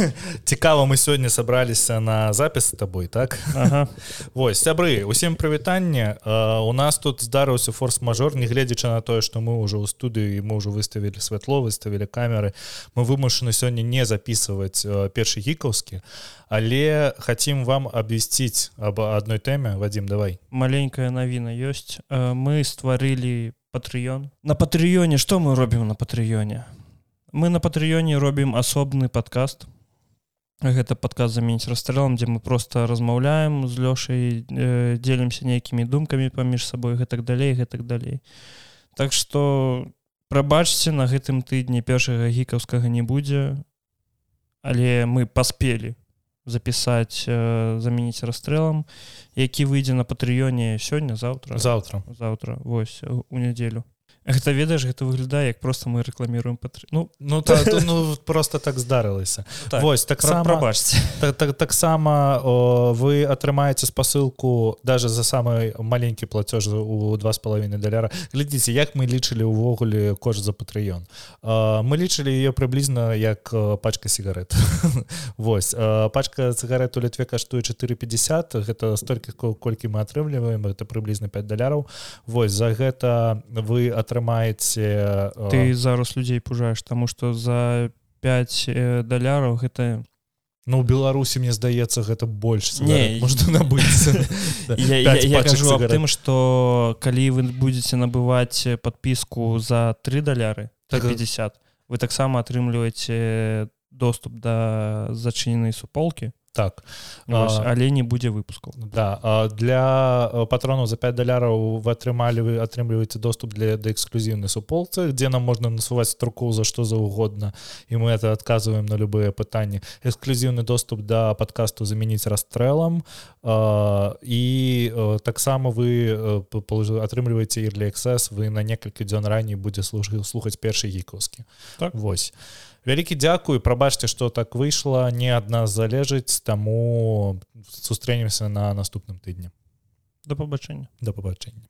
цікава мы сёння сабраліся на запіс з табой так? Ага. Вось сябры усім прывітанне. У нас тут здарыўся форс-мажор нягледзячы на тое што мы ўжо ў студыю і мы ўжо выставілі святло выставілі камеры. Мы вымушаны сёння не записываць першы гікаўскі але хотим вам абвясціць об адной тэме. Вадим давай. Маленькая навіна ёсць. Мы стварылі патрыён на патрыёне што мы робім на патрыёне мы на патрыёне робім асобны подкаст гэта падказ заменіць расстрэлам дзе мы просто размаўляем з лёшай э, дзелімся нейкімі думкамі паміж сабой гэтак далей гэтак далей так что прабачце на гэтым тыдні першага гікаўскага не будзе. Але мы паспелі запісаць э, заменіць расстрэлам які выйдзе на патрыёне сёння заўтра. Заўтра. Заўтра вось у нядзелю гэта ведаеш гэта выглядае як просто мы рэкламіруем патры... ну ну, та, то, ну просто так здарылася. Так, вось так сама бачце так, так, таксама вы атрымаеце спасылку даже за самы маленькі платеж у два з палавіны даляра. Глядзіце як мы лічылі ўвогуле кошт за патрыён мы лічылі ее прыблізна як пачка сигарет Вось пачка цыгарет у літве каштуе 450 гэта столькі колькі мы атрымліваем это прыблізна 5 даляраў. Вось за гэта вы атрымаете атрымаеце ты зараз людзей пужаеш тому что за 5 даляраў гэта Ну беларусі мне здаецца гэта больш можна набыць тым что калі вы будете набываць подпіску за три даляры так 50 вы таксама атрымліваеце доступ да зачыненай суполки так. Вось, але не будзе выпускаў да. Для патронаў за 5 даляраў вы атрымалі вы атрымліваеце доступ для да эксклюзіўнай суполцы дзе нам можна насуваць струку за што заўгодна і мы это адказваем на любыя пытанні эксклюзіўны доступ да падкасту замяніць расстрэлам і таксама вы атрымліваеце ірлексс вы на некалькі дзён раней будзе служыў слухаць першы гікаўскі так. восьось вялікі дзякуй прабачце што так выйшла не ад нас залежыць таму сустрэнемся на наступным тыдні да пабачэння да пабачэння